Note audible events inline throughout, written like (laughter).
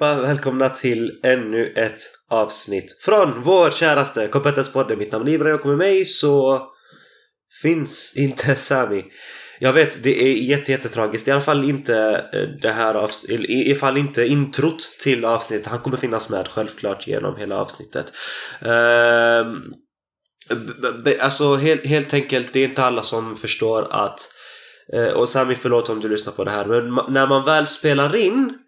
allihopa! Välkomna till ännu ett avsnitt från vår käraste Kompetenspodden. Mitt namn är Ibrahim och med mig så finns inte Sami. Jag vet, det är jättetragiskt. I alla fall inte eh, det här avsnittet, i alla fall inte introt till avsnittet. Han kommer finnas med självklart genom hela avsnittet. Um, alltså helt, helt enkelt, det är inte alla som förstår att eh, och Sami förlåt om du lyssnar på det här men när man väl spelar in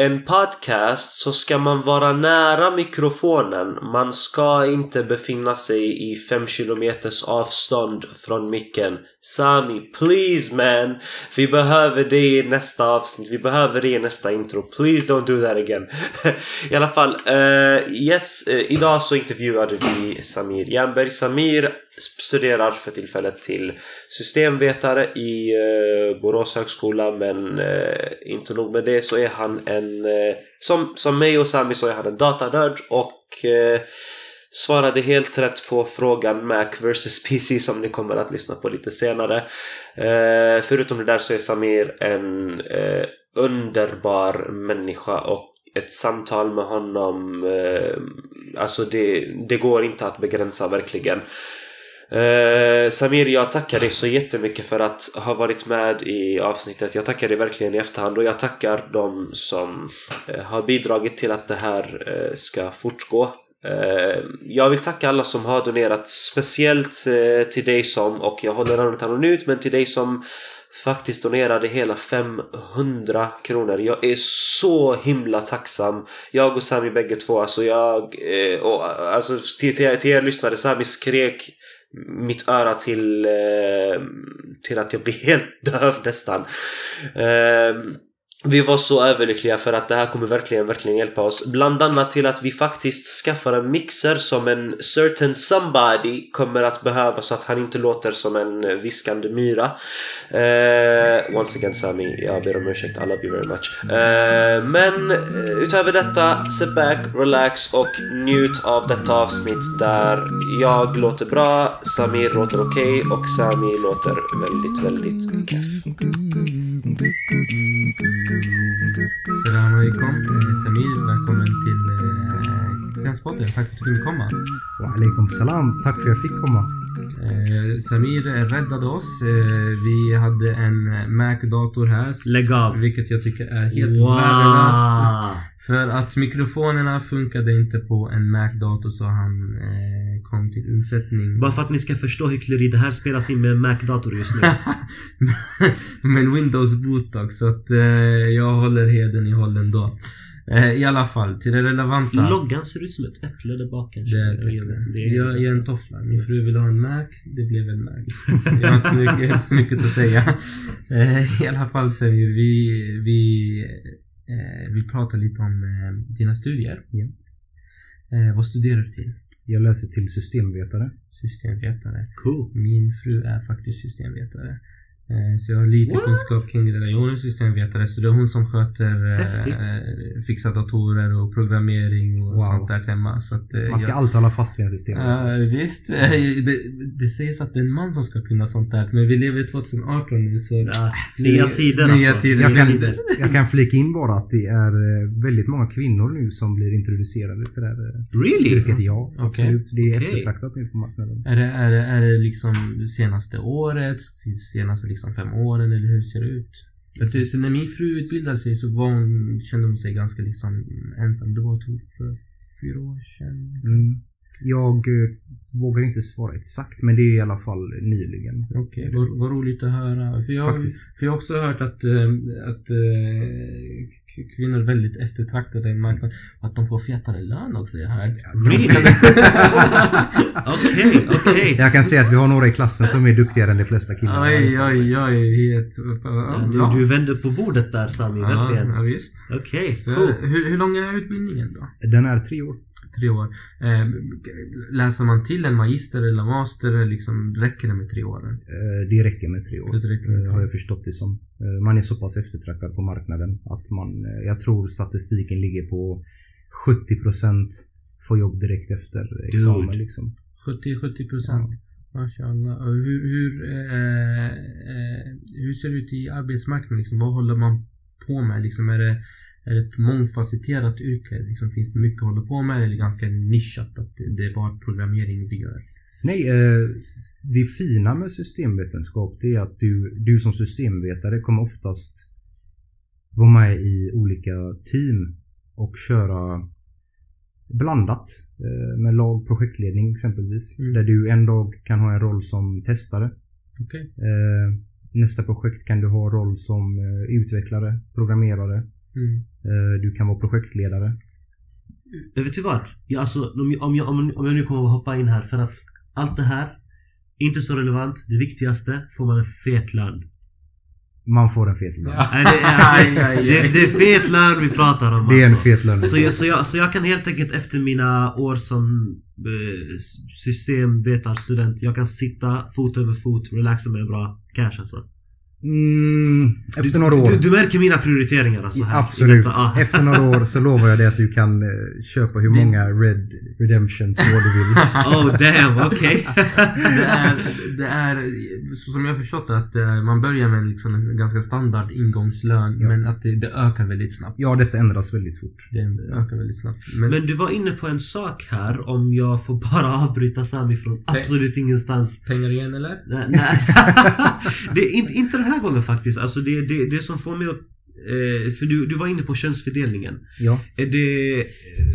en podcast så ska man vara nära mikrofonen. Man ska inte befinna sig i 5km avstånd från micken. Sami, please man! Vi behöver det i nästa avsnitt. Vi behöver det i nästa intro. Please don't do that again. (laughs) I alla fall, uh, yes. Uh, idag så intervjuade vi Samir Jernberg. Samir studerar för tillfället till systemvetare i eh, Borås högskola men eh, inte nog med det så är han en eh, som, som mig och Sami så är han en datanörd och svarade helt rätt på frågan Mac vs PC som ni kommer att lyssna på lite senare. Förutom det där så är Samir en underbar människa och ett samtal med honom Alltså det, det går inte att begränsa verkligen. Eh, Samir, jag tackar dig så jättemycket för att ha varit med i avsnittet. Jag tackar dig verkligen i efterhand och jag tackar de som eh, har bidragit till att det här eh, ska fortgå. Eh, jag vill tacka alla som har donerat, speciellt eh, till dig som, och jag håller namnet anonymt, men till dig som faktiskt donerade hela 500 kronor. Jag är så himla tacksam. Jag och Sami bägge två, alltså jag... Eh, och, alltså till, till, till er lyssnare, Sami skrek mitt öra till, eh, till att jag blir (laughs) helt döv nästan. Ehm, vi var så överlyckliga för att det här kommer verkligen, verkligen hjälpa oss. Bland annat till att vi faktiskt skaffar en mixer som en certain somebody kommer att behöva så att han inte låter som en viskande myra. Uh, once again Sami, jag ber om ursäkt. I love you very much. Uh, men eh, utöver detta, sit back, relax och njut av detta avsnitt där jag låter bra, Samir låter okej okay, och Sami låter väldigt, väldigt keff. Till eh, Kompetenspodden. Tack för att du kunde komma. Wa alaikum salam. Tack för att jag fick komma. Eh, Samir räddade oss. Eh, vi hade en Mac-dator här. Lägg av. Vilket jag tycker är helt wow. värdelöst. För att mikrofonerna funkade inte på en Mac-dator så han eh, kom till undsättning. Bara för att ni ska förstå hyckleri, det här spelas in med en Mac-dator just nu. (laughs) Men Windows boot så att eh, jag håller heden i hållen då. Eh, I alla fall, till det relevanta. Loggan ser ut som ett äpple där bak kanske. Det är ett äpple. Det är... Jag, jag är en toffla. Min fru vill ha en Mac, det blev en Mac. jag har inte så mycket, så mycket att säga. Eh, I alla fall Semir, vi, vi Eh, vill prata lite om dina studier. Ja. Vad studerar du till? Jag läser till systemvetare. Systemvetare. Cool. Min fru är faktiskt systemvetare. Eh, så jag har lite What? kunskap kring det där. Hon är systemvetare så det är hon som sköter eh, fixa datorer och programmering och wow. sånt där hemma. Så att, eh, Man ska jag, alltid hålla fast vid en system. Uh, visst. det, det sägs att det är en man som ska kunna sånt där men vi lever i 2018 nu så... Ja, nya tider nya alltså. Tider, jag, kan, jag kan flika in bara att det är väldigt många kvinnor nu som blir introducerade till det här really? yrket. Ja, okay. absolut. Det är okay. eftertraktat nu på marknaden. Är det, är, det, är det liksom senaste året? Senaste liksom liksom fem åren eller hur ser det ut? Att så när min fru utbildade sig så var hon, kände hon sig ganska liksom ensam. Det var typ för fyra år sedan. Mm. Jag eh, vågar inte svara exakt, men det är i alla fall nyligen. Okej, okay. vad, vad roligt att höra. För jag, Faktiskt. För jag har också hört att, äh, att äh, kvinnor är väldigt eftertraktade i marknaden. Att de får fetare lön också, jag har Okej, okej. (laughs) Jag kan säga att vi har några i klassen som är duktigare än de flesta killar. Oj, oj, oj. Helt, ja, du, du vänder på bordet där Sami, verkligen. Ja, visst. Okej, okay, cool. Hur, hur lång är utbildningen då? Den är tre år tre år. Eh, läser man till en magister eller master, liksom, räcker det med tre år? Eh, det räcker med tre år. Det räcker med tre. Eh, har jag förstått det som. Eh, man är så pass eftertraktad på marknaden att man, jag tror statistiken ligger på 70% får jobb direkt efter examen. Liksom. 70-70 procent. Ja. Mashallah. Hur, hur, eh, hur ser det ut i arbetsmarknaden? Liksom? Vad håller man på med? Liksom, är det är ett mångfacetterat yrke? Liksom, finns det mycket att hålla på med eller är det ganska nischat att det- är bara programmering vi gör? Nej, eh, det fina med systemvetenskap det är att du, du som systemvetare kommer oftast vara med i olika team och köra blandat eh, med lag projektledning exempelvis. Mm. Där du en dag kan ha en roll som testare. Okej. Eh, nästa projekt kan du ha roll som eh, utvecklare, programmerare. Mm. Eh, du kan vara projektledare. Vet du vad? Ja, alltså, om, jag, om, jag, om jag nu kommer att hoppa in här för att allt det här, inte så relevant. Det viktigaste, får man en fet lön. Man får en fet lön. Nej, det, är, alltså, (laughs) det, det är fet lön vi pratar om Det är en alltså. fet lön. Så jag, så, jag, så jag kan helt enkelt efter mina år som eh, systemvetarstudent, jag kan sitta fot över fot, relaxa med bra cash alltså. Mm, efter Du, några år. du, du märker mina prioriteringar alltså här. Absolut. Ah. (laughs) Efter några år så lovar jag dig att du kan eh, köpa hur många Red Redemption 2 du vill. (laughs) Oh damn, okej. (laughs) Det är, det är, så som jag förstått att eh, man börjar med liksom en ganska standard ingångslön, Ja. men att det, det ökar väldigt snabbt. Ja, detta ändras väldigt fort. Det ökar väldigt snabbt. Men, Men du var inne på en sak här, om jag får bara avbryta Sami från absolut ingenstans. pengar igen eller? Nej, nej. det är inte, inte den här gången faktiskt. Alltså det, det, det som får mig att... Eh, för du, du var inne på könsfördelningen. Ja. Är det...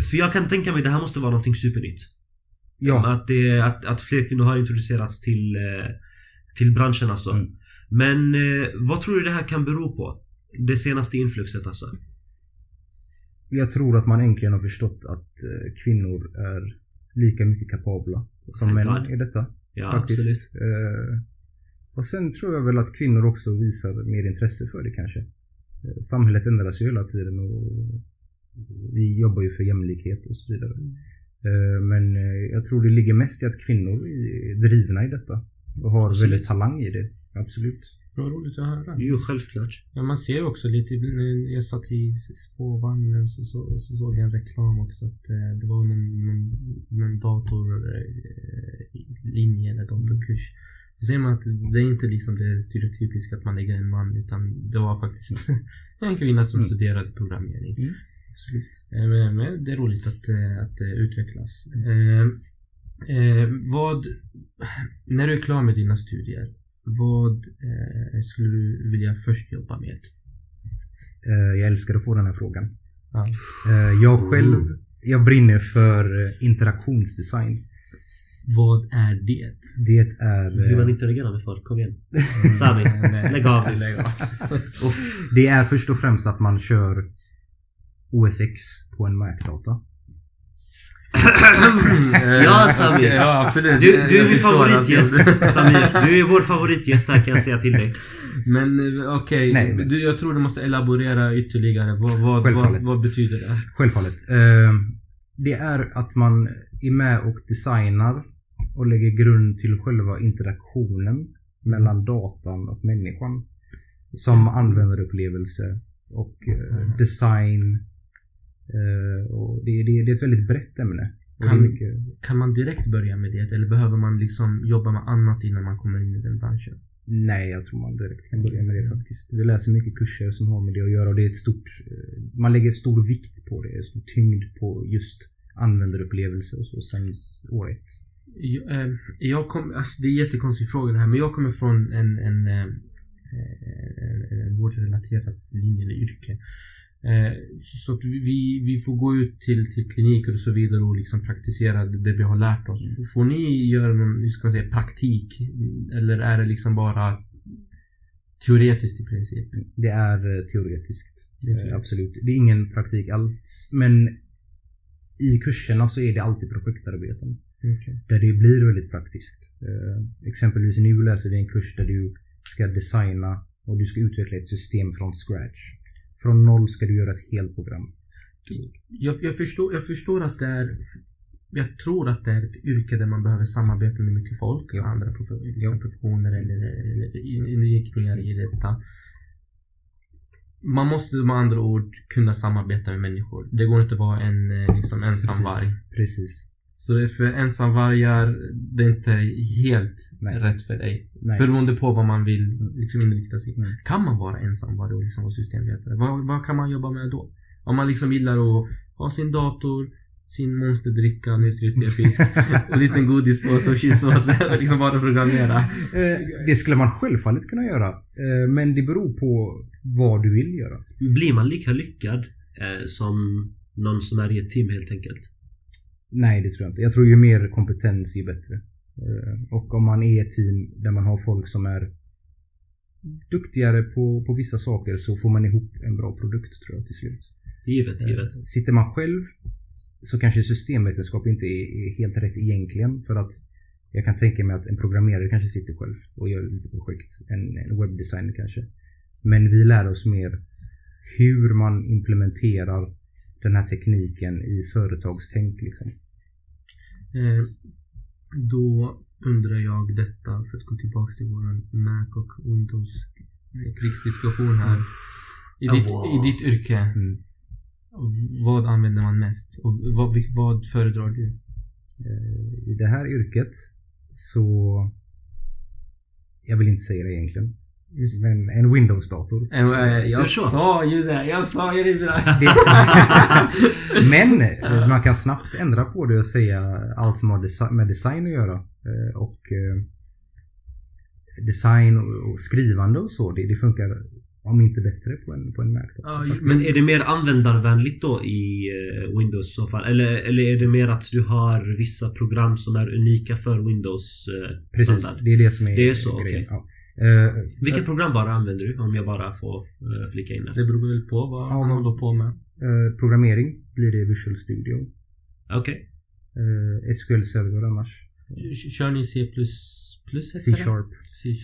För jag kan tänka mig det här måste vara någonting supernytt. Ja. Att, det, att, att fler kvinnor har introducerats till, eh, till branschen alltså. Mm. Men eh, vad tror du det här kan bero på? Det senaste influxet alltså. Jag tror att man äntligen har förstått att eh, kvinnor är lika mycket kapabla som Thank män God. i detta. Ja, faktiskt. absolut. Eh, och sen tror jag väl att kvinnor också visar mer intresse för det kanske. Eh, samhället ändras ju hela tiden och vi jobbar ju för jämlikhet och så vidare. Eh, men eh, jag tror det ligger mest i att kvinnor är drivna i detta och har Absolut. väldigt talang i det. Absolut. Vad roligt att höra. Jo, självklart. Ja, man ser ju också lite, när jag satt i spårvagnen så, så, så såg jag en reklam också att eh, det var någon, någon, någon datorlinje eller datorkurs. Så ser man att det är inte liksom det stereotypiska att man lägger en man utan det var faktiskt (laughs) en kvinna som Mm. studerade programmering. Mm. Eh, Men, men det är roligt att, eh, att det utvecklas. Eh, eh, vad, när du är klar med dina studier, vad eh, skulle du vilja först jobba med? Eh, jag älskar att få den här frågan. Ja. Eh, jag själv, jag brinner för eh, interaktionsdesign. Vad är det? Det är... Hur man eh, interagerar med folk, kom igen. Sami, (laughs) lägg av. (laughs) Lägg av. (laughs) Det är först och främst att man kör OS X på en Mac-data. Ja, Sami. Okej, ja, absolut. Du, du är min favoritgäst, Samir. Du är vår favoritgäst här kan jag säga till dig. Men eh, okej, Nej, men- du, jag tror du måste elaborera ytterligare. Vad, vad, vad, vad betyder det? Självfallet. Eh, det är att man är med och designar och lägger grund till själva interaktionen mellan datan och människan. Som användarupplevelse och eh, design. Eh, och det, det, det är ett väldigt brett ämne. Kan- mycket, Kan man direkt börja med det eller behöver man liksom jobba med annat innan man kommer in i den branschen? nej, jag tror man direkt kan börja med det faktiskt. Vi läser mycket kurser som har med det att göra och det är ett stort... eh, Man lägger stor vikt på det, stor tyngd på just användarupplevelse och så sen år ett. Jag, eh, jag kom, alltså det är en jättekonstig fråga det här, men jag kommer från en, en, eh, en, en vårdrelaterad linje eller yrke. Eh, Så att vi, vi får gå ut till, till kliniker och så vidare och liksom praktisera det vi har lärt oss. F- Får ni göra någon, hur ska man säga, praktik? Eller är det liksom bara teoretiskt i princip? Det är eh, teoretiskt. Det är Absolut. Det är ingen praktik alls. Men i kurserna så är det alltid projektarbeten. Okej. Där det blir väldigt praktiskt. Eh, exempelvis nu läser vi en kurs där du ska designa och du ska utveckla ett system från scratch. Från noll ska du göra ett helt program. Jag, jag, förstår, jag förstår att det är... Jag tror att det är ett yrke där man behöver samarbeta med mycket folk. Ja. Andra prof- liksom professioner eller, eller in- inriktningar i detta. Man måste med andra ord kunna samarbeta med människor. Det går inte att vara en eh, liksom, ensam varg. Precis. Så det är för ensamvargar, det är inte helt Nej. rätt för dig. Nej. Beroende på vad man vill liksom inrikta sig Mm. Kan man vara ensamvarg och liksom vara systemvetare? Vad, vad kan man jobba med då? Om man liksom gillar att ha sin dator, sin monsterdricka, (laughs) och en liten godispåse och chipsås (laughs) och liksom bara programmera. Eh, Det skulle man självfallet kunna göra. Eh, Men det beror på vad du vill göra. Blir man lika lyckad eh, som någon som är i ett team helt enkelt? Nej, det tror jag inte. Jag tror ju mer kompetens ju bättre. Eh, Och om man är ett team där man har folk som är duktigare på, på vissa saker så får man ihop en bra produkt tror jag till slut. Givet, givet. Sitter man själv så kanske systemvetenskap inte är, är helt rätt egentligen för att jag kan tänka mig att en programmerare kanske sitter själv och gör lite projekt. En, en webbdesigner kanske. Men vi lär oss mer hur man implementerar den här tekniken i företagstänk. Liksom. Eh, då undrar jag detta, för att gå tillbaka till våran Mac och Windows eh, krigsdiskussion här. I ditt, Wow. I ditt yrke, Mm. vad använder man mest? Och vad, vad föredrar du? Eh, I det här yrket så... Jag vill inte säga det egentligen. Just, Men en Windows-dator. Eh, jag sa ju det, jag sa ju det (laughs) Men eh, man kan snabbt ändra på det och säga allt som har med design att göra. Eh, Och design och skrivande och så, det, det funkar om inte bättre på en, på en Mac. Ja, Men är det mer användarvänligt då i Windows i så fall? Eller, eller är det mer att du har vissa program som är unika för Windows Precis, standard? det är det som är Det är så, grejen. okej. Ja. Eh, Vilka program bara använder du? Om jag bara får eh, flika in där. Det beror väl på vad Ja. man håller på med. eh, programmering blir det Visual Studio. Okej. Eh, SQL Server annars. Kör ni C++? C-sharp.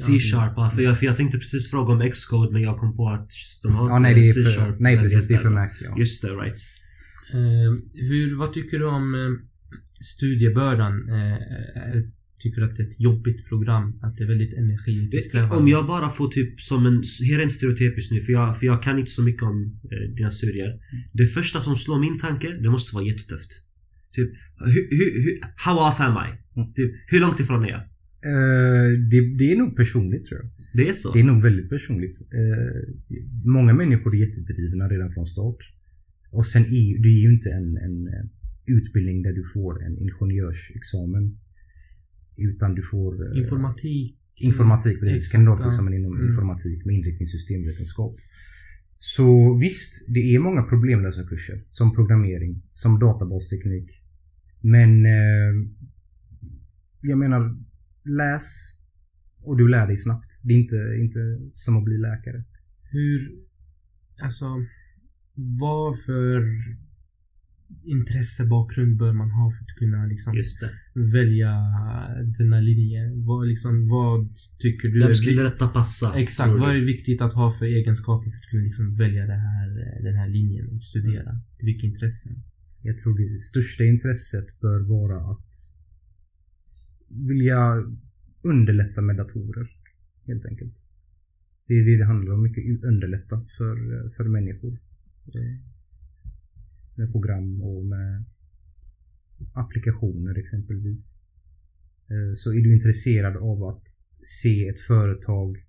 C-sharp, ja, för jag, för jag tänkte precis fråga om Xcode men jag kom på att de har Ja, inte nej, det är C-sharp. nej precis, det är för. Mac. Ja. Just det, right. Eh, hur, vad tycker du om eh, studiebördan? Eh, eh, tycker du att det är ett jobbigt program? Att det är väldigt energikrävande? om jag bara får typ som en, här är en stereotyp just nu för jag, för jag kan inte så mycket om eh, dina studier. Det första som slår min tanke, det måste vara jättetufft. Typ, hur, hur, hur, how off am I? Typ, hur långt ifrån är jag? Eh, det, det är nog personligt tror jag. Det är så? Det är nog väldigt personligt. Eh, många människor är jättedrivna redan från start. Och sen är det är ju inte en, en eh, utbildning där du får en ingenjörsexamen. Utan du får eh, Informatik? informatik, precis. Exakt, Kandidatexamen ja. inom Mm. informatik med inriktning systemvetenskap. Så visst, det är många problemlösa kurser. Som programmering, som databasteknik. Men eh, jag menar, läs och du lär dig snabbt. Det är inte, inte som att bli läkare. Hur... Alltså... Vad för intressebakgrund bör man ha för att kunna liksom välja denna linje? Vad, liksom, vad tycker du Vem skulle detta passa? Exakt, vad är viktigt att ha för egenskaper för att kunna liksom välja det här, den här linjen och studera? Vilka intressen? Jag tror det största intresset bör vara att vilja underlätta med datorer. Helt enkelt. Det är det det handlar om. Mycket underlätta för, för människor. Med program och med applikationer exempelvis. Eh, så är du intresserad av att se ett företag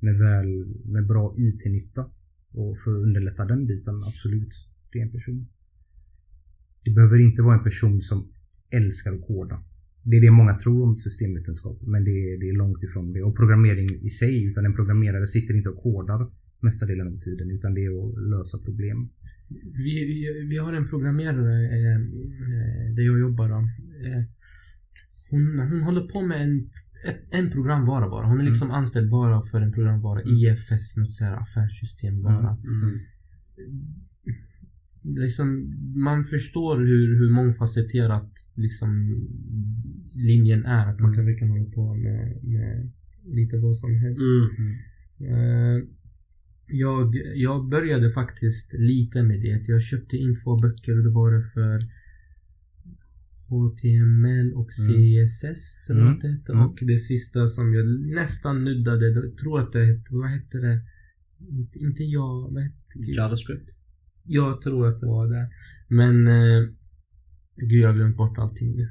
med, väl, med bra IT-nytta och för att underlätta den biten, absolut. Det är en person. Det behöver inte vara en person som älskar att koda. Det är det många tror om systemvetenskap, men det är, det är långt ifrån det. Och programmering i sig, utan en programmerare sitter inte och kodar mesta delen av tiden, utan det är att lösa problem. Vi, vi, vi har en programmerare eh, eh, där jag jobbar. Då. Eh, hon, hon håller på med en, ett, en programvara bara. Hon är liksom anställd bara för en programvara. IFS, något så här affärssystem bara. Mm. Liksom, man förstår hur, hur mångfacetterat liksom, linjen är. Att man kan verkligen hålla på med, med lite vad som helst. Mm. Eh, jag, jag började faktiskt lite med det. Jag köpte in två böcker och det var det för HTML och CSS Mm. vad det. Mm. Och det sista som jag nästan nuddade, jag tror att det hette, vad hette det? Inte, inte jag, vad hette det? JavaScript? Jag tror att det var det. Men... Eh, gud, jag har glömt bort allting nu.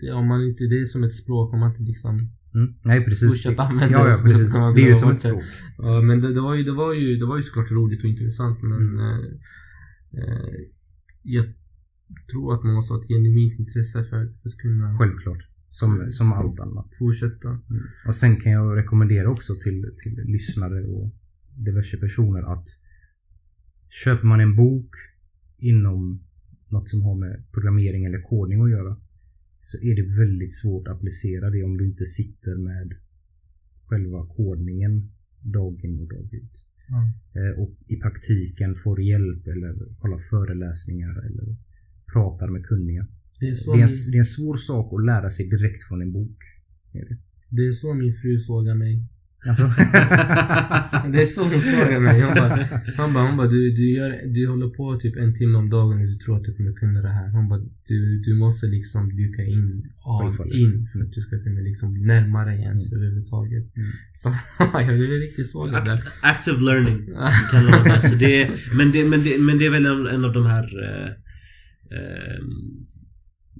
Det, om man inte, det är som ett språk om man inte liksom... Mm. Nej, precis. Fortsätt använda ja, det ja, precis. man Det är ju som ett det. språk. Ja, men det, det, var ju, det, var ju, det var ju såklart roligt och intressant men... Mm. Eh, Eh, jag tror att man måste ha ett genuint intresse för, för att kunna Självklart. Som, som allt annat. fortsätta. Och sen kan jag rekommendera också till, till lyssnare och diverse personer att köper man en bok inom något som har med programmering eller kodning att göra så är det väldigt svårt att applicera det om du inte sitter med själva kodningen dag in och dag ut. Eh, Och i praktiken får hjälp eller kollar föreläsningar eller pratar med kunniga. Det, är så Det är, en, det är en svår sak att lära sig direkt från en bok. Är det? det är så min fru sågar mig. Alltså, (laughs) Det är så hon sågar mig. Hon bara, han bara, hon bara du, du, gör, du håller på typ en timme om dagen och du tror att du kommer kunna det här. Hon bara, du, du måste liksom dyka in av in för att du ska kunna liksom närma dig ens överhuvudtaget. (laughs) Så jag blev riktigt sågad där. Active learning (laughs) kallar man det. Så det är, men, det, men, det, men det är väl en, en av de här eh, eh,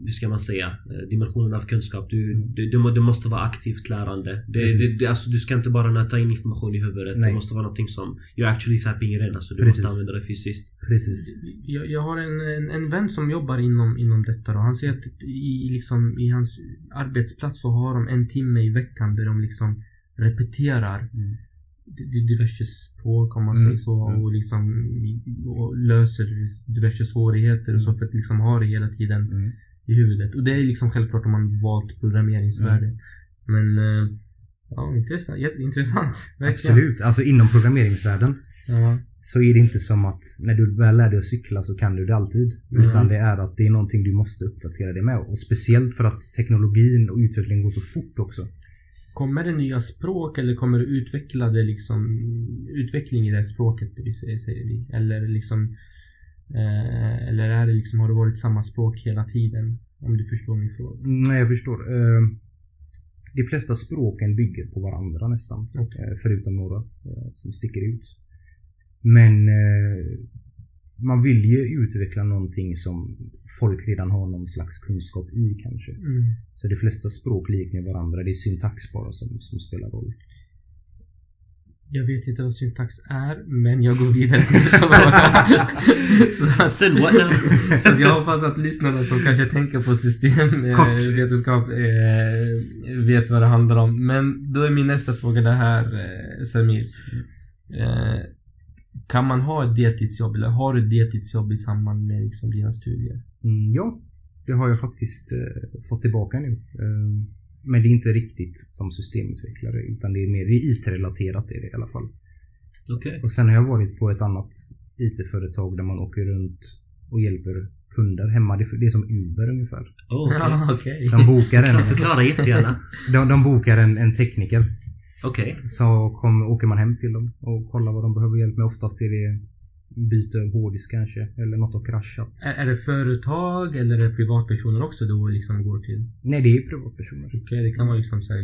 hur ska man säga, eh, dimensionerna av kunskap. Du, du, du, måste vara aktivt lärande. Det, det, det, alltså, du ska inte bara nöta in information i huvudet. Nej. Det måste vara någonting som you're actually tapping it in. Alltså, du Precis. måste använda det fysiskt. precis. Jag, jag har en, en, en vän som jobbar inom, inom detta då. Han säger att i, liksom, i hans arbetsplats så har de en timme i veckan där de liksom repeterar Mm. di- di- diverse språk om man Mm, säger så mm. och liksom och löser diverse svårigheter och så för att liksom ha det hela tiden Mm. I huvudet. Och det är liksom självklart om man valt programmeringsvärde. Mm. Men eh, ja, intressant. Jätteintressant. Verkligen. Absolut. Alltså inom programmeringsvärlden Ja. så är det inte som att när du väl lär dig att cykla så kan du det alltid. Mm. Utan det är att det är någonting du måste uppdatera dig med. Och speciellt för att teknologin och utvecklingen går så fort också. Kommer det nya språk eller kommer det utvecklade liksom utveckling i det här språket, vi säger, säger vi? Eller liksom eh, eller är det liksom, har det varit samma språk hela tiden? Om du förstår min fråga. Nej, jag förstår. Eh, De flesta språken bygger på varandra nästan. Okej. Eh, Förutom några som sticker ut. Men man vill ju utveckla någonting som folk redan har någon slags kunskap i kanske. Mm. Så de flesta språk liknar varandra. Det är syntax bara som, som spelar roll. Jag vet inte vad syntax är, men jag går vidare till nästa fråga. (laughs) Sen what now? Så att jag hoppas att lyssnarna som kanske tänker på systemvetenskap eh, vet vad det handlar om. Men då är min nästa fråga det här, eh, Samir. Eh, kan man ha ett deltidsjobb, eller har du ett deltidsjobb i samband med liksom, dina studier? Mm, ja, det har jag faktiskt eh, fått tillbaka nu. Men det är inte riktigt som systemutvecklare utan det är mer det är IT-relaterat är det i alla fall. Okej. Och sen har jag varit på ett annat IT-företag där man åker runt och hjälper kunder hemma. Det är, som Uber ungefär. Oh, okej. Ja, okej. De bokar en, Förklara jättegärna. de, de bokar en, en tekniker. Okej. Så kom, åker man hem till dem och kollar vad de behöver hjälp med. Oftast är det byte av hårddisk kanske, eller något har kraschat. Är, är det företag eller är det privatpersoner också du liksom går till? Nej, det är privatpersoner. Okej, det kan vara liksom såhär...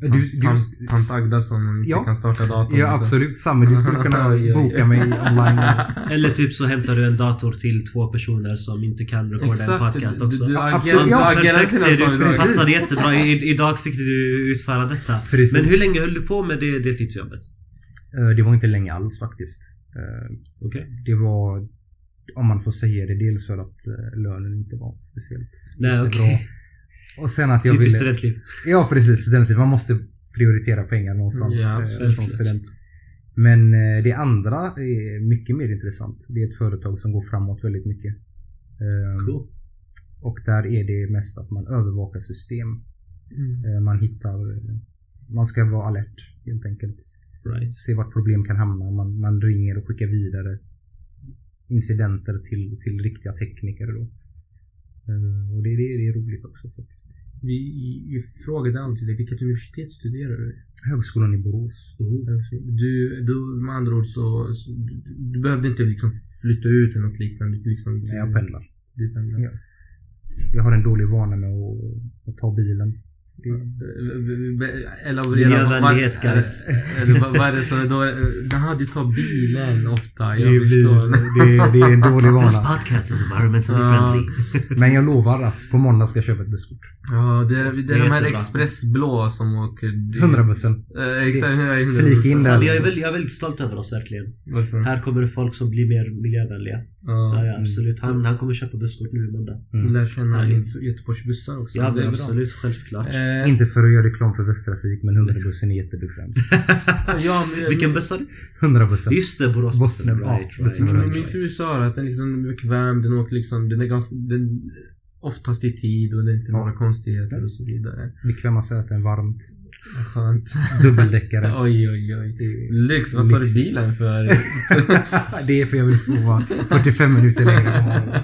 Du- Tant, du- tant, tant Agda som inte Ja. kan starta datorn. Ja, liksom. absolut. Samma. Du skulle (laughs) kunna boka mig online. (laughs) Eller typ så hämtar du en dator till två personer som inte kan recorda en podcast du, också. du, du Absolut, agerar, ja, Perfekt till en ser sån du. idag. Passade jättebra. I, idag fick du utföra detta. Precis. Men hur länge höll du på med det deltidsjobbet? Eh, Det var inte länge alls faktiskt. Eh, Okej. Det var, om man får säga det, dels för att eh, lönen inte var speciellt Nej, jättebra. okej. Och sen att jag Typiskt ville... studentliv. Ja, precis. Studentliv. Man måste prioritera pengar någonstans Ja, eh, som student. Men det andra är mycket mer intressant. Det är ett företag som går framåt väldigt mycket. Eh, Cool. Och där är det mest att man övervakar system. Mm. Man hittar... Man ska vara alert helt enkelt. Right. Se vart problem kan hamna. Man, man ringer och skickar vidare incidenter till, till riktiga tekniker då. Eh, Och det, det, det är roligt också faktiskt. Vi, vi frågade aldrig dig, vilket universitet studerar du? Högskolan i Borås. Du, du med andra ord så, så du, du behövde inte liksom flytta ut eller något liknande? Du, liksom, du, Nej, jag pendlar. Du pendlar. Ja. Jag har en dålig vana med att, att ta bilen. Elaborera. Miljövänlighet, vad- guys. Eller vad, är det som är då? Jaha, du tar bilen ofta. Jag Det, förstår. det, det är en dålig (laughs) This vana. podcast is environmentally friendly. (laughs) Men jag lovar att på måndag ska jag köpa ett busskort. Ja, det är, det är, de här expressblå som åker... 100%. Eh, exakt, ja, 100%. Flika in där. Alltså, jag, är väldigt, jag är väldigt stolt över oss verkligen. Varför? Här kommer det folk som blir mer miljövänliga. Ja, Ja. ja absolut. Han, han kommer köpa busskort nu i måndag. Lär känna Härligt. Göte- Göteborgs bussar också. Ja, det är bra. absolut. Självklart. Eh, Inte för att göra reklam för Västtrafik, men 100-bussen är jättebekväm. (laughs) ja, men- (laughs) Vilken buss har du? 100-bussen. Just det, Boråsbussen. Ja, Right, right, bussen. Men right, min right. fru sa att den liksom är bekväm, den åker liksom, den är ganska, den, oftast i tid och det är inte Ja. några konstigheter och så vidare. Bekväma säten, varmt. Skönt. Dubbeldäckare. (laughs) Oj, oj, oj. Lyx, vad tar du bilen för? (laughs) det är för jag vill sova 45 minuter längre.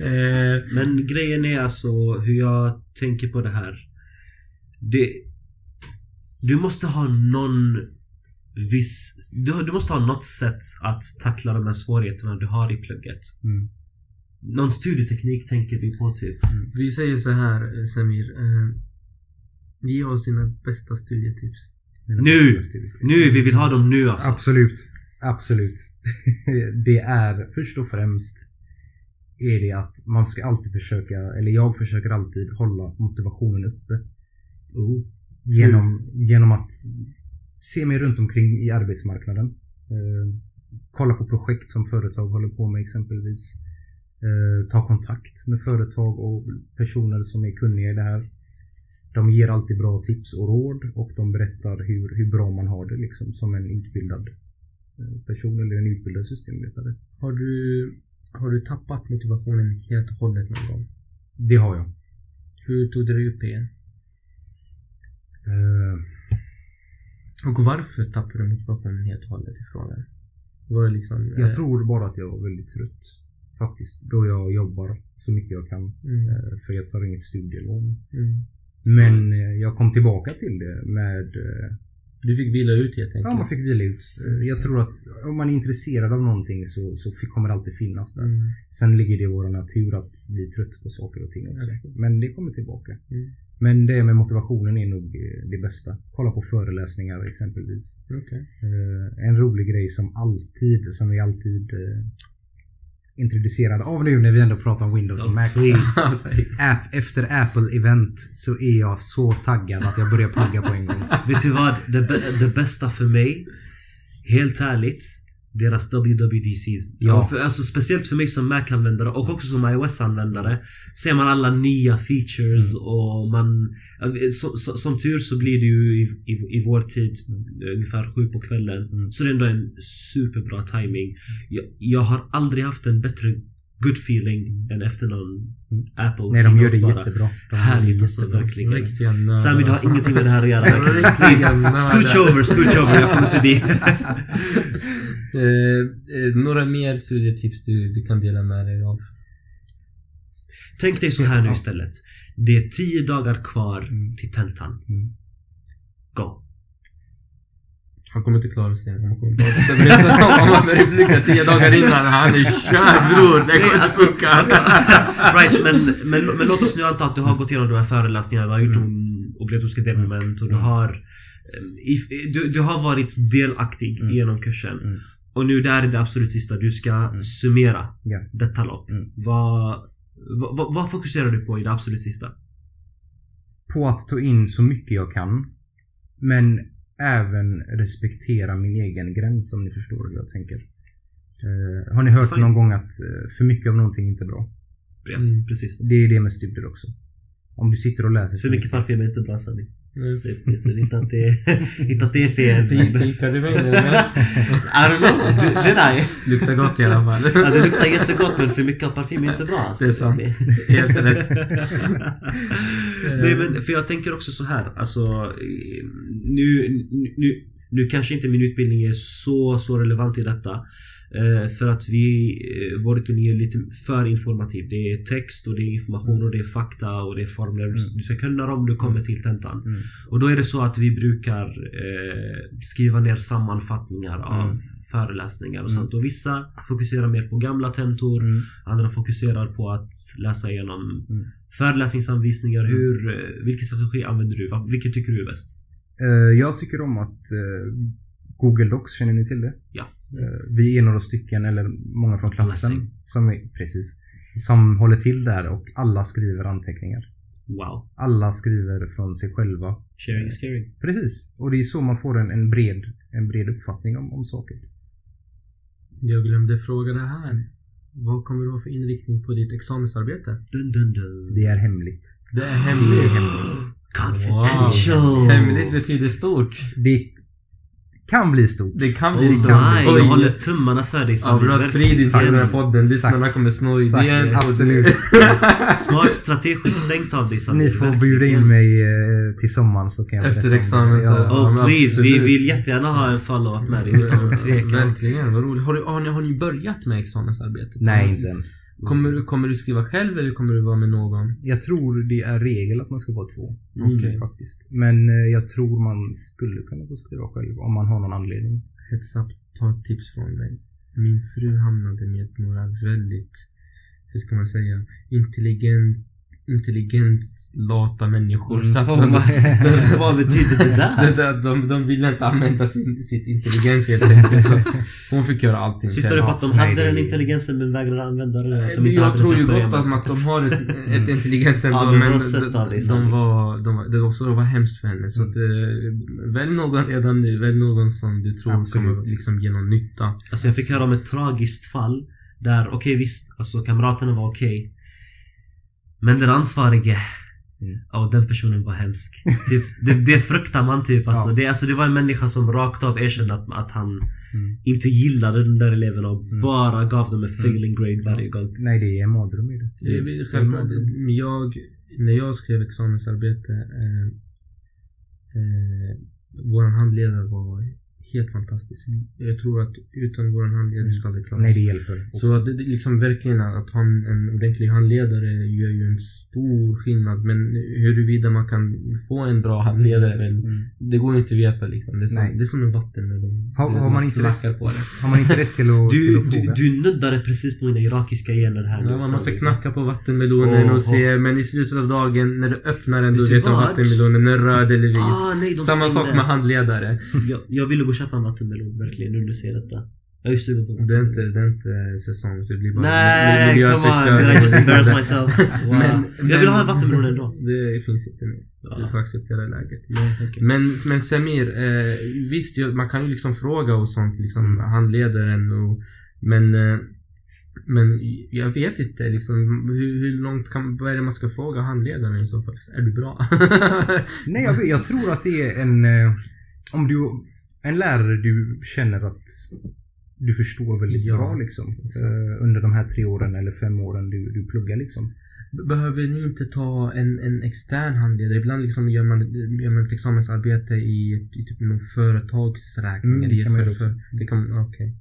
eh, Men grejen är alltså hur jag tänker på det här. Det, du måste ha någon viss... Du, du måste ha något sätt att tackla de här svårigheterna du har i plugget. Mm. Någon studieteknik tänker vi på typ. vi säger så här, eh, Samir. Eh, ge oss dina bästa studietips. Nu! Nu! Vi vill ha dem nu alltså. Absolut. Absolut. (laughs) det är först och främst är det att man ska alltid försöka, eller jag försöker alltid hålla motivationen uppe. Oh. Genom, genom att se mig runt omkring i arbetsmarknaden. Eh, kolla på projekt som företag håller på med exempelvis. Eh, ta kontakt med företag och personer som är kunniga i det här. De ger alltid bra tips och råd och de berättar hur, hur bra man har det liksom som en utbildad eh, person eller en utbildad systemvetare. Har du, har du tappat motivationen helt och hållet någon gång? Det har jag. Hur tog du dig upp igen? Eh, Och varför tappade du motivationen helt och hållet i frågan? Var det liksom... jag eh, tror bara att jag var väldigt trött. Faktiskt. Då jag jobbar så mycket jag kan. Mm, Eh, för jag tar inget studielån. mm. Men eh, jag kom tillbaka till det med... eh, Du fick vila ut helt enkelt? Ja, man fick vila ut. Jag tror att om man är intresserad av någonting så, så kommer det alltid finnas där. Mm. Sen ligger det i vår natur att bli trött på saker och ting också. Men det kommer tillbaka. Mm. Men det med motivationen är nog eh, det bästa. Kolla på föreläsningar exempelvis. Eh, En rolig grej som alltid, som vi alltid introducerade av nu när vi ändå pratar om Windows och Mac. (laughs) App, efter Apple-event så är jag så taggad att jag börjar plugga på en gång. Vet du vad? Det, det bästa för mig, helt ärligt, deras WWDCs. Ja. För, alltså, speciellt för mig som Mac-användare och också som iOS-användare. Ser man alla nya features och man... Så, så, som tur så blir det ju i, i, i vår tid ungefär sju på kvällen. Mm. Så det är ändå en superbra timing. Jag, jag har aldrig haft en bättre good feeling än efter någon Apple Mm. Nej, de gör det bara. jättebra. De Härligt alltså, jättebra. verkligen. Riktiga nördar. Sami, du har ingenting med det här att göra. (laughs) scooch over, scooch over. Jag kommer förbi. (laughs) Eh, eh, några mer studietips du, du kan dela med dig av? Tänk dig så här nu istället. Det är tio dagar kvar till tentan. Mm. Go. Han kommer inte klara sig. Han kommer bara bestämma sig om han börjar plugga tio dagar innan. Han är körd bror. Det kommer inte alltså- funka. right, men, men, men låt oss nu anta att du har gått igenom de här föreläsningarna, du har gjort mm. obligatoriska delmoment och du har eh, i, du, du har varit delaktig genom kursen. Mm. Och nu där är det absolut sista. Du ska summera Ja. detta lopp. Mm. Vad, vad, vad, fokuserar du på i det absolut sista? På att ta in så mycket jag kan. Men även respektera min egen gräns om ni förstår hur jag tänker. Eh, har ni hört Fine. någon gång att eh, för mycket av någonting inte är bra? Ja, Mm. precis. Det är det med studier också. Om du sitter och läser För mycket parfym är inte bra Sami. Det, det, så inte att det, (laughs) inte att det är fel. Pi- Pikar du mig nu eller? I don't know. Du, det där. Luktar gott i alla fall. Ja, det luktar jättegott men för mycket av parfym är inte bra. alltså. Det är sant. (laughs) Helt rätt. Nej men för jag tänker också så här. Alltså nu, nu, nu kanske inte min utbildning är så, så relevant i detta. Eh, för att vi, eh, vår utbildning är lite för informativ. Det är text och det är information och det är fakta och det är formler. Mm. Du ska kunna dem du kommer till tentan. Mm. Och då är det så att vi brukar eh, skriva ner sammanfattningar av Mm. föreläsningar och Mm. sånt. Och vissa fokuserar mer på gamla tentor. Mm. Andra fokuserar på att läsa igenom Mm. föreläsningsanvisningar. Hur, eh, vilken strategi använder du? Vilket tycker du är bäst? Jag tycker om att Google Docs, känner ni till det? Ja. Eh, vi är några stycken, eller många från klassen, som är, precis, som håller till där och alla skriver anteckningar. Wow. Alla skriver från sig själva. Sharing is caring. Precis. Och det är så man får en, en, bred, en bred uppfattning om, om saker. Jag glömde fråga det här. Vad kommer du ha för inriktning på ditt examensarbete? Dun, dun, dun. Det är hemligt. Det är hemligt. Confidential! Hemligt betyder stort. Det kan bli stort. Det kan Oh bli my, stort. jag Oj. håller tummarna för dig Ja, Samir. bra Verkligen. sprid inte den här podden. Lyssnarna kommer sno idén. Tack. Absolut. (laughs) Smart strategiskt tänkt av dig Samir. Ni får bjuda in mig eh, till sommaren så kan jag Efter examen så- Ja. Ja, Oh please, vi vill jättegärna ha en follow-up med dig utan tvekan. Verkligen, vad roligt. Har, ni, har ni börjat med examensarbetet? Nej, inte än. Kommer du, kommer du skriva själv eller kommer du vara med någon? Jag tror det är regel att man ska vara två. Okej. Faktiskt. Men eh, jag tror man skulle kunna få skriva själv om man har någon anledning. Up, ta ett tips från mig. Min fru hamnade med några väldigt, hur ska man säga, intelligent, intelligent lata människor. Så att Oh de, my. (laughs) Vad betyder det där? (laughs) de, de, de, de ville inte använda sin, sitt intelligens helt enkelt. Så hon fick göra allting Syftar du på att de Nej, hade det- den intelligensen men vägrade använda den? Att de inte Jag tror ju gott att, att de har ett, (laughs) ett intelligens ändå, Ja, de men de, dig, de, var, de var, det var det var hemskt för henne. Så att, eh, välj någon redan nu. Välj någon som du tror Absolut. kommer liksom ge någon nytta. Alltså jag fick höra om ett tragiskt fall där, okej visst, alltså kamraterna var okej. Men den ansvarige, Mm. ja den personen var hemsk. typ, det, det fruktar man typ. Alltså, Ja. det, alltså, det var en människa som rakt av erkände att, att han Mm. inte gillade den där eleven och bara gav dem en failing grade varje gång. Nej, det är en mardröm det. Det självklart. Jag, när jag skrev examensarbete, eh, eh, vår handledare var helt fantastisk. Jag tror att utan vår handledare skulle aldrig klara Nej, det hjälper. Så att det, det liksom verkligen att ha en, en ordentlig handledare gör ju en stor skillnad. Men huruvida man kan få en bra handledare, Mm. det går ju inte att veta liksom. Det är som, Nej. det är som en vattenmelon. Har- Du- har man inte knackar på det. Har man inte rätt till att, till Du, att du, fråga? du nuddade precis på mina irakiska gener här Ja, nu. man måste knacka på vattenmelonen Åh, och se, men i slutet av dagen när du öppnar den, du vet du om vattenmelonen är röd eller vit. Ah, nej, Samma sak stängde. med handledare. Jag, jag ville gå och köpa en vattenmelon, verkligen, nu när du säger detta. Jag är sugen på Det är inte, det är inte säsong, det blir bara Nej, come on. miljöförstöring. Did I just embarrass myself? (laughs) Wow. Men- jag vill men- ha en vattenmelon ändå. Det finns inte nu. Ja. Du får acceptera läget. okej. Men, men Samir, eh, visst, ju- man kan ju liksom fråga och sånt, liksom handledaren och... Men... Eh, men jag vet inte liksom, hur, hur långt kan... Vad är det man ska fråga handledaren i så fall? Är du bra? (laughs) Nej, jag, vet- jag tror att det är en... Eh, om du... En lärare du känner att du förstår väldigt Ja, bra liksom. Eh, under de här tre åren eller fem åren du, du pluggar liksom. Behöver ni inte ta en, en extern handledare? Ibland liksom gör, man, gör man ett examensarbete i, i typ någon företagsräkning. Mm, det man för, för, det kan Okej.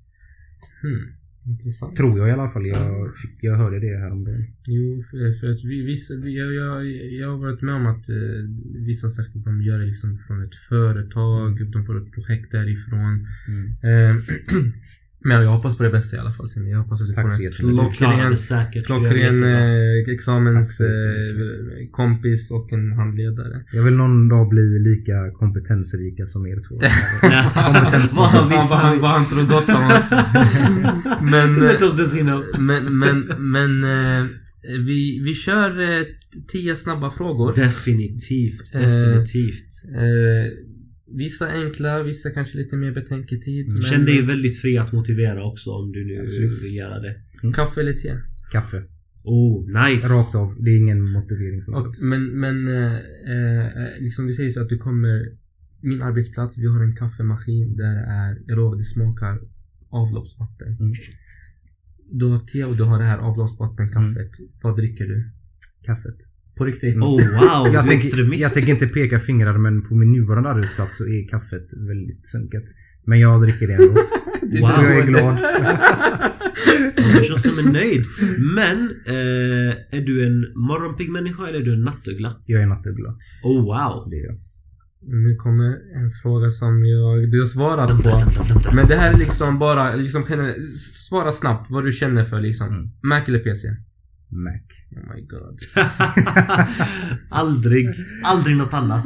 Hmm. Intressant. Tror jag i alla fall. Jag, fick, jag hörde det häromdagen. Jo, för, för att vi, vissa, vi, jag, jag, jag har varit med om att eh, vissa har sagt att de gör det liksom från ett företag, de får ett projekt därifrån. Mm. Eh, (clears throat) men jag hoppas på det bästa i alla fall. Simon. Jag hoppas att du Tack får så en jättemycket. Klockren, det säkert. Klockren eh, examens Tack så eh, kompis och en handledare. Jag vill någon dag bli lika kompetensrika som er två. (laughs) Kompetens Vad han, vad han tror gott om oss. men, (laughs) eh, men, men, men eh, vi, vi kör eh, tio snabba frågor. Definitivt, Eh, definitivt. Eh, vissa enkla, vissa kanske lite mer betänketid. men- Känn dig väldigt fri att motivera också om du nu Absolut. vill göra det. Kaffe eller te? Kaffe. Oh, nice! Rakt av. Det är ingen motivering som Och, men men eh, eh, liksom vi säger så att du kommer... Min arbetsplats, vi har en kaffemaskin där det är, jag lovar, det smakar avloppsvatten. Mm. Du har te och du har det här avloppsvattenkaffet. Vad dricker du? Kaffet. På riktigt? Oh wow, jag, du är tänker, extremist. jag tänker inte peka fingrar men på min nuvarande arbetsplats så är kaffet väldigt sunket. Men jag dricker det ändå. (laughs) Wow. Och jag är glad. (laughs) En person som är nöjd. Men, eh, är du en morgonpigg människa eller är du en nattuggla? Jag är nattuggla. Oh wow. Det är jag. Nu kommer en fråga som jag, du har svarat på. Men det här är liksom bara, liksom, svara snabbt vad du känner för liksom. Mm. Mac eller PC? Mac. Oh my god. (laughs) aldrig, aldrig något annat.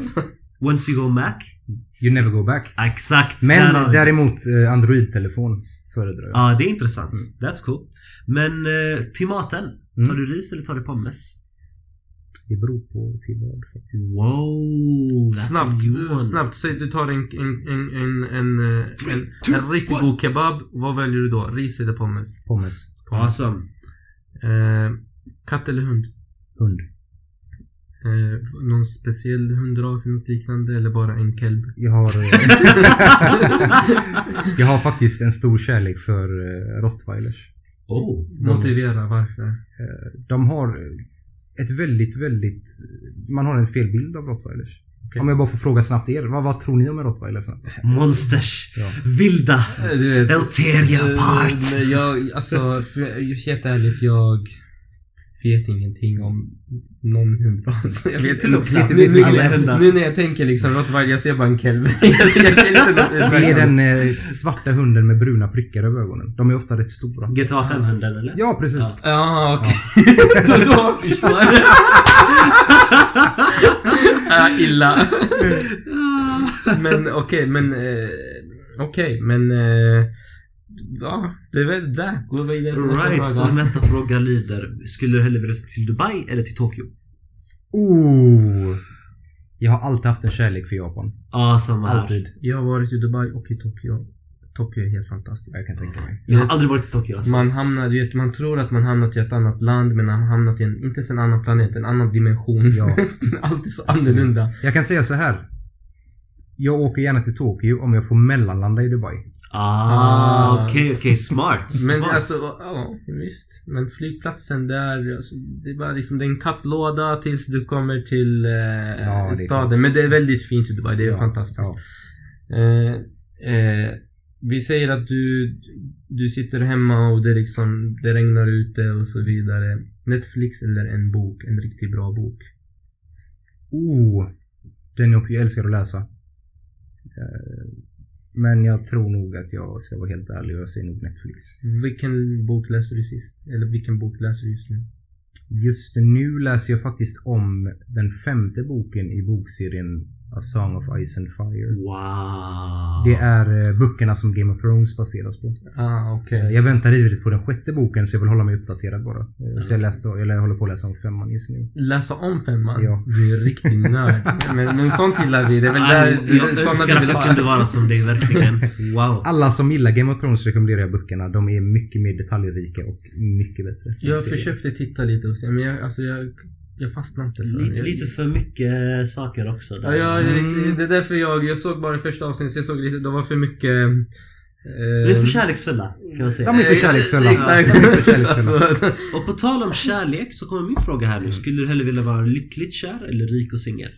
Once you go Mac. You never go back. Exakt. Men däremot eh, Android-telefon föredrar jag. Ja, det är intressant. That's cool. Men eh, till maten. Mm. Tar du ris eller tar du pommes? Det beror på till vad faktiskt. Wow, Snabbt, snabbt. Säg du tar en, en, en, en, en, eh, en, en riktigt god kebab. Vad väljer du då? Ris eller pommes? Pommes. Awesome. Eh, katt eller hund? Hund. Eh, någon speciell hundras eller något liknande? Eller bara en kelb? Jag har... eh, (laughs) jag har faktiskt en stor kärlek för eh, rottweilers. Oh. Motivera varför. De har ett väldigt, väldigt... Man har en fel bild av rottweilers. Okej. Om jag bara får fråga snabbt er. Vad, vad tror ni om en rottweiler snabbt? Monsters. Ja. Vilda. Eh, eh, apart. men jag, alltså, helt ärligt, jag vet ingenting om någon hundras. (laughs) Jag vet inte. vet Nu, nu, hundar. nu när jag tänker liksom rottweiler, jag ser bara en kelb. (laughs) jag ser, jag ser inte (laughs) något Det är den eh, svarta hunden med bruna prickar över ögonen. De är ofta rätt stora. GTA 500 eller? Ja, precis. Ja. Ja, okej. då, då förstår jag. ja, illa. men okej, men... Eh, okej, men... Eh, ja, det är väl där. Gå vidare till nästa Right, så fråga. nästa fråga lyder. Skulle du hellre vilja resa till Dubai eller till Tokyo? Oh. Jag har alltid haft en kärlek för Japan. Ja, samma här. Alltid. Jag har varit i Dubai och i Tokyo. Tokyo är helt fantastiskt. Jag kan tänka mig. Jag har aldrig varit i Tokyo alltså. Man hamnar, du vet, man tror att man hamnat i ett annat land men man har hamnat i en, inte ens en annan planet, en annan dimension. Ja. (laughs) Allt är så annorlunda. Jag kan säga så här. Jag åker gärna till Tokyo om jag får mellanlanda i Dubai. Ah, okej, okej. Smart. Men Smart. alltså, ja visst. Men flygplatsen där, alltså, det är bara liksom, det är en kattlåda tills du kommer till eh, Ja, det staden. Men det är väldigt fint i Dubai, det är Ja, fantastiskt. ja. Eh, eh, vi säger att du, du sitter hemma och det, är liksom, det regnar ute och så vidare. Netflix eller en bok, en riktigt bra bok. Oh. Den jag älskar att läsa. Eh, Men jag tror nog att jag ska vara helt ärlig och jag säger nog Netflix. Vilken bok läste du sist? Eller vilken bok läser du just nu? Just nu läser jag faktiskt om den femte boken i bokserien A Song of Ice and Fire. Wow. Det är eh, böckerna som Game of Thrones baseras på. Ah, okej. Eh, Jag väntar ivrigt på den sjätte boken så jag vill hålla mig uppdaterad bara. Eh, Så jag, läste, eller jag håller på att läsa om femman just nu. Läsa om femman? Ja. Du är riktig nörd. men, men sånt gillar vi. Det är väl där, Aj, det jag önskar att jag kunde vara som dig, verkligen. Wow. Alla som gillar Game of Thrones rekommenderar jag böckerna. De är mycket mer detaljrika och mycket bättre. Jag serien. försökte titta lite och se, men jag, alltså jag, jag fastnade inte för Lite, lite för mycket saker också. Där. Ja, jag, Mm. det är därför jag, jag såg bara första avsnittet, jag såg lite, det var för mycket... Eh, Vi är för kärleksfulla, kan man säga. De är för kärleksfulla. De är för kärleksfulla. (laughs) Och på tal om kärlek så kommer min fråga här nu. Skulle du hellre vilja vara lyckligt kär eller rik och singel?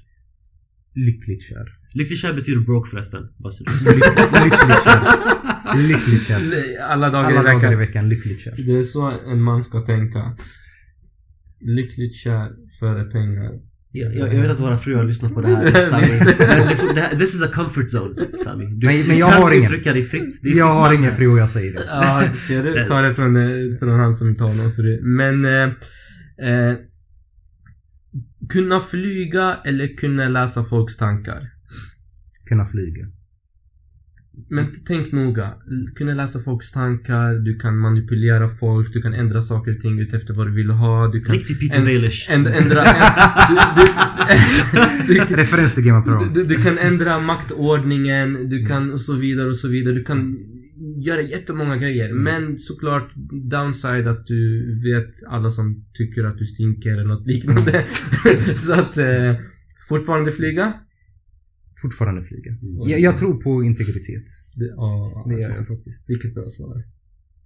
Lyckligt kär. Lyckligt kär betyder broke förresten. Du Lyckligt kär. Lyckligt kär. Alla dagar Alla i veckan. dagar i veckan, lyckligt kär. Det är så en man ska tänka. Lyckligt kär före pengar. Jag, jag, jag vet att våra fruar lyssnar på det här, (laughs) Sami. Men det får, det här, this is a comfort zone, Sami. Du, Men- men du jag kan har ingen. uttrycka dig fritt. Jag har ingen fru och jag säger det. Ja, ser du? Ta det från, eh, från han som inte har någon fru. Men... Eh, eh, kunna flyga eller kunna läsa folks tankar. Kunna flyga. Men tänk noga. Kunna läsa folks tankar, du kan manipulera folk, du kan ändra saker och ting utefter vad du vill ha, du kan... Riktig Peter Baelish. änd- ändra... (laughs) Referens till Game of Thrones. du, du kan ändra maktordningen, du kan och så vidare och så vidare. Du kan göra jättemånga grejer. Men såklart downside att du vet alla som tycker att du stinker eller något liknande. (laughs) så att eh, fortfarande flyga. Fortfarande flyga. Jag, jag tror på integritet. Det, ja, Det gör alltså, jag faktiskt. vilket bra svar.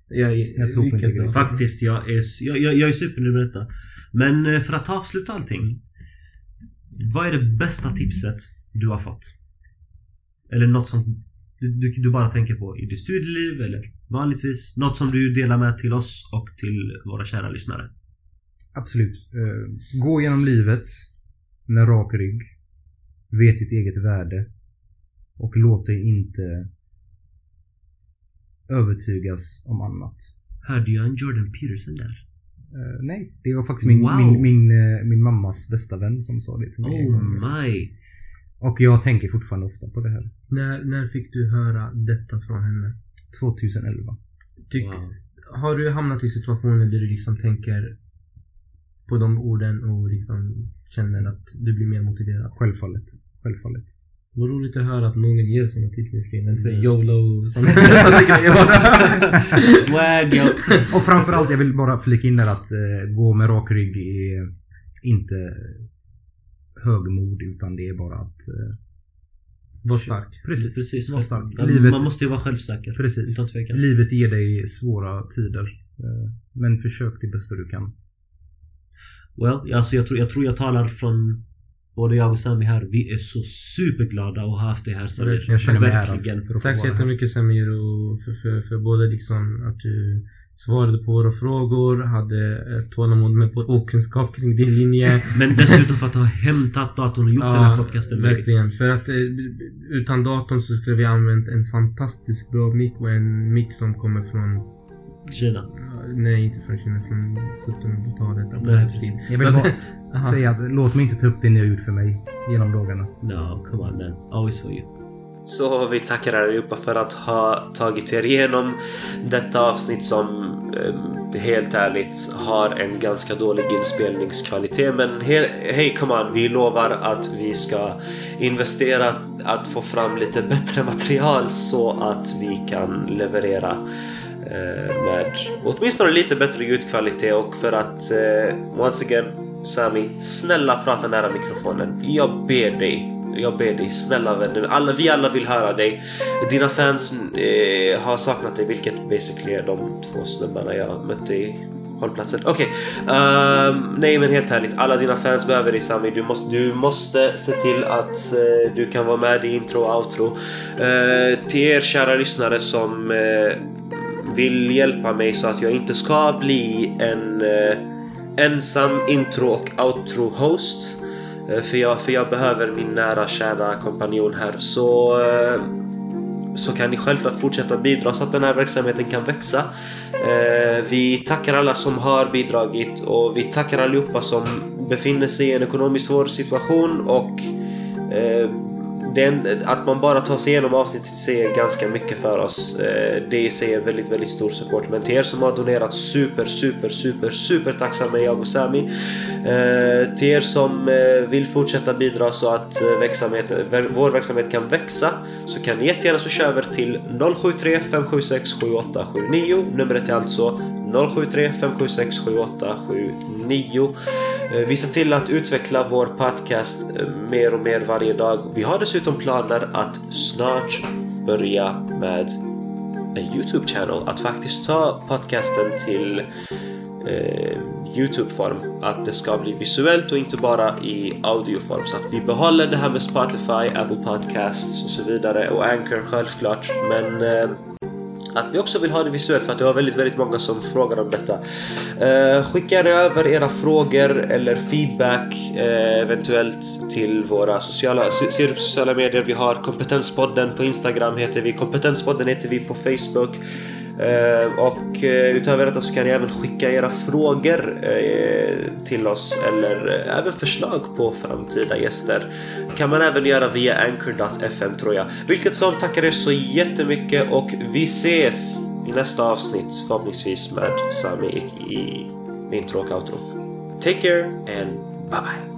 Jag, Jag tror på integritet. Faktiskt, jag är, jag, jag, jag är supernöjd med detta. Men eh, för att avsluta allting. Vad är det bästa tipset du har fått? Eller något som du, du, du bara tänker på i ditt studieliv eller vanligtvis? Något som du delar med till oss och till våra kära lyssnare? Absolut. Eh, Gå genom livet med rak rygg. Vet ditt eget värde. Och låt dig inte övertygas om annat. Hörde jag en Jordan Peterson där? Eh, nej, det var faktiskt min, Wow. min, min, eh, min mammas bästa vän som sa det till mig. Oh my! Och jag tänker fortfarande ofta på det här. När, när fick du höra detta från henne? 2011. Tyck, Wow. Har du hamnat i situationer där du liksom tänker på de orden och liksom känner att du blir mer motiverad? Självfallet. Självfallet. Vad roligt att höra att någon ger sådana titlar till en. Säger Yes. YOLO och sådana grejer bara. Swag! yo. (laughs) Och framförallt, jag vill bara flika in där att eh, gå med rak rygg är inte högmod utan det är bara att... Eh, Var stark. precis. Precis. Var stark. Man, Livet, man måste ju vara självsäker. Precis. Livet ger dig svåra tider. Eh, men försök det bästa du kan. Well, alltså jag tror, jag tror jag talar från både jag och Sami här. Vi är så superglada att ha haft det här Samir. Jag känner mig Verkligen. att Tack så här. jättemycket Samir för, för, för både liksom att du svarade på våra frågor, hade ett tålamod med vår okunskap kring din linje. (laughs) Men dessutom för att ha hämtat datorn och gjort den här podcasten verkligen. För att eh, utan datorn så skulle vi använt en fantastiskt bra mick och en mick som kommer från Kina. Nej, inte från Kina, från 1700-talet. av Nej, vår precis. tid. Jag vill bara säga att låt mig inte ta upp det ni har gjort för mig genom dagarna. No, come on man. Always for you. Så vi tackar er allihopa för att ha tagit er igenom detta avsnitt som eh, helt ärligt har en ganska dålig inspelningskvalitet. Men he- hej, come on, vi lovar att vi ska investera att få fram lite bättre material så att vi kan leverera Eh, med åtminstone lite bättre ljudkvalitet och för att eh, once again Sami, snälla prata nära mikrofonen. Jag ber dig. Jag ber dig, snälla vänner. Alla, vi alla vill höra dig. Dina fans eh, har saknat dig, vilket basically är de två snubbarna jag mötte i hållplatsen. Okej, ehm, nej men helt ärligt. Alla dina fans behöver dig Sami. Du måste, du måste se till att eh, du kan vara med i intro och outro. Eh, till er kära lyssnare som eh, vill hjälpa mig så att jag inte ska bli en eh, ensam intro och outro host. Eh, För jag, för jag behöver min nära kära kompanjon här. Så, eh, så kan ni självklart fortsätta bidra så att den här verksamheten kan växa. Eh, Vi tackar alla som har bidragit och vi tackar allihopa som befinner sig i en ekonomiskt svår situation och eh, den, att man bara tar sig igenom avsnittet säger ganska mycket för oss. Eh, det i sig är väldigt, väldigt stor support. Men till er som har donerat super, super, super, super tacksamma jag och Sami. Eh, till er som eh, vill fortsätta bidra så att verksamhet, vår verksamhet kan växa så kan ni jättegärna switcha över till 073 576 7879. Numret är alltså 073 576 7879. Vi ser till att utveckla vår podcast eh, mer och mer varje dag. Vi har dessutom planer att snart börja med en YouTube-channel. Att faktiskt ta podcasten till eh, YouTube-form. Att det ska bli visuellt och inte bara i audioform. Så att vi behåller det här med Spotify, Apple Podcasts och så vidare och Anchor självklart. Men eh, att vi också vill ha det visuellt för att det var väldigt, väldigt många som frågade om detta. Eh, skicka gärna över era frågor eller feedback eh, eventuellt till våra sociala, ser sociala medier. Vi har Kompetenspodden på Instagram heter vi, Kompetenspodden heter vi på Facebook. Eh, och eh, utöver detta så kan ni även skicka era frågor eh, till oss eller även förslag på framtida gäster. kan man även göra via anchor.fm tror jag. Vilket som tackar er så jättemycket och vi ses i nästa avsnitt förhoppningsvis med Sami i, i intro och outro. Take care and bye bye.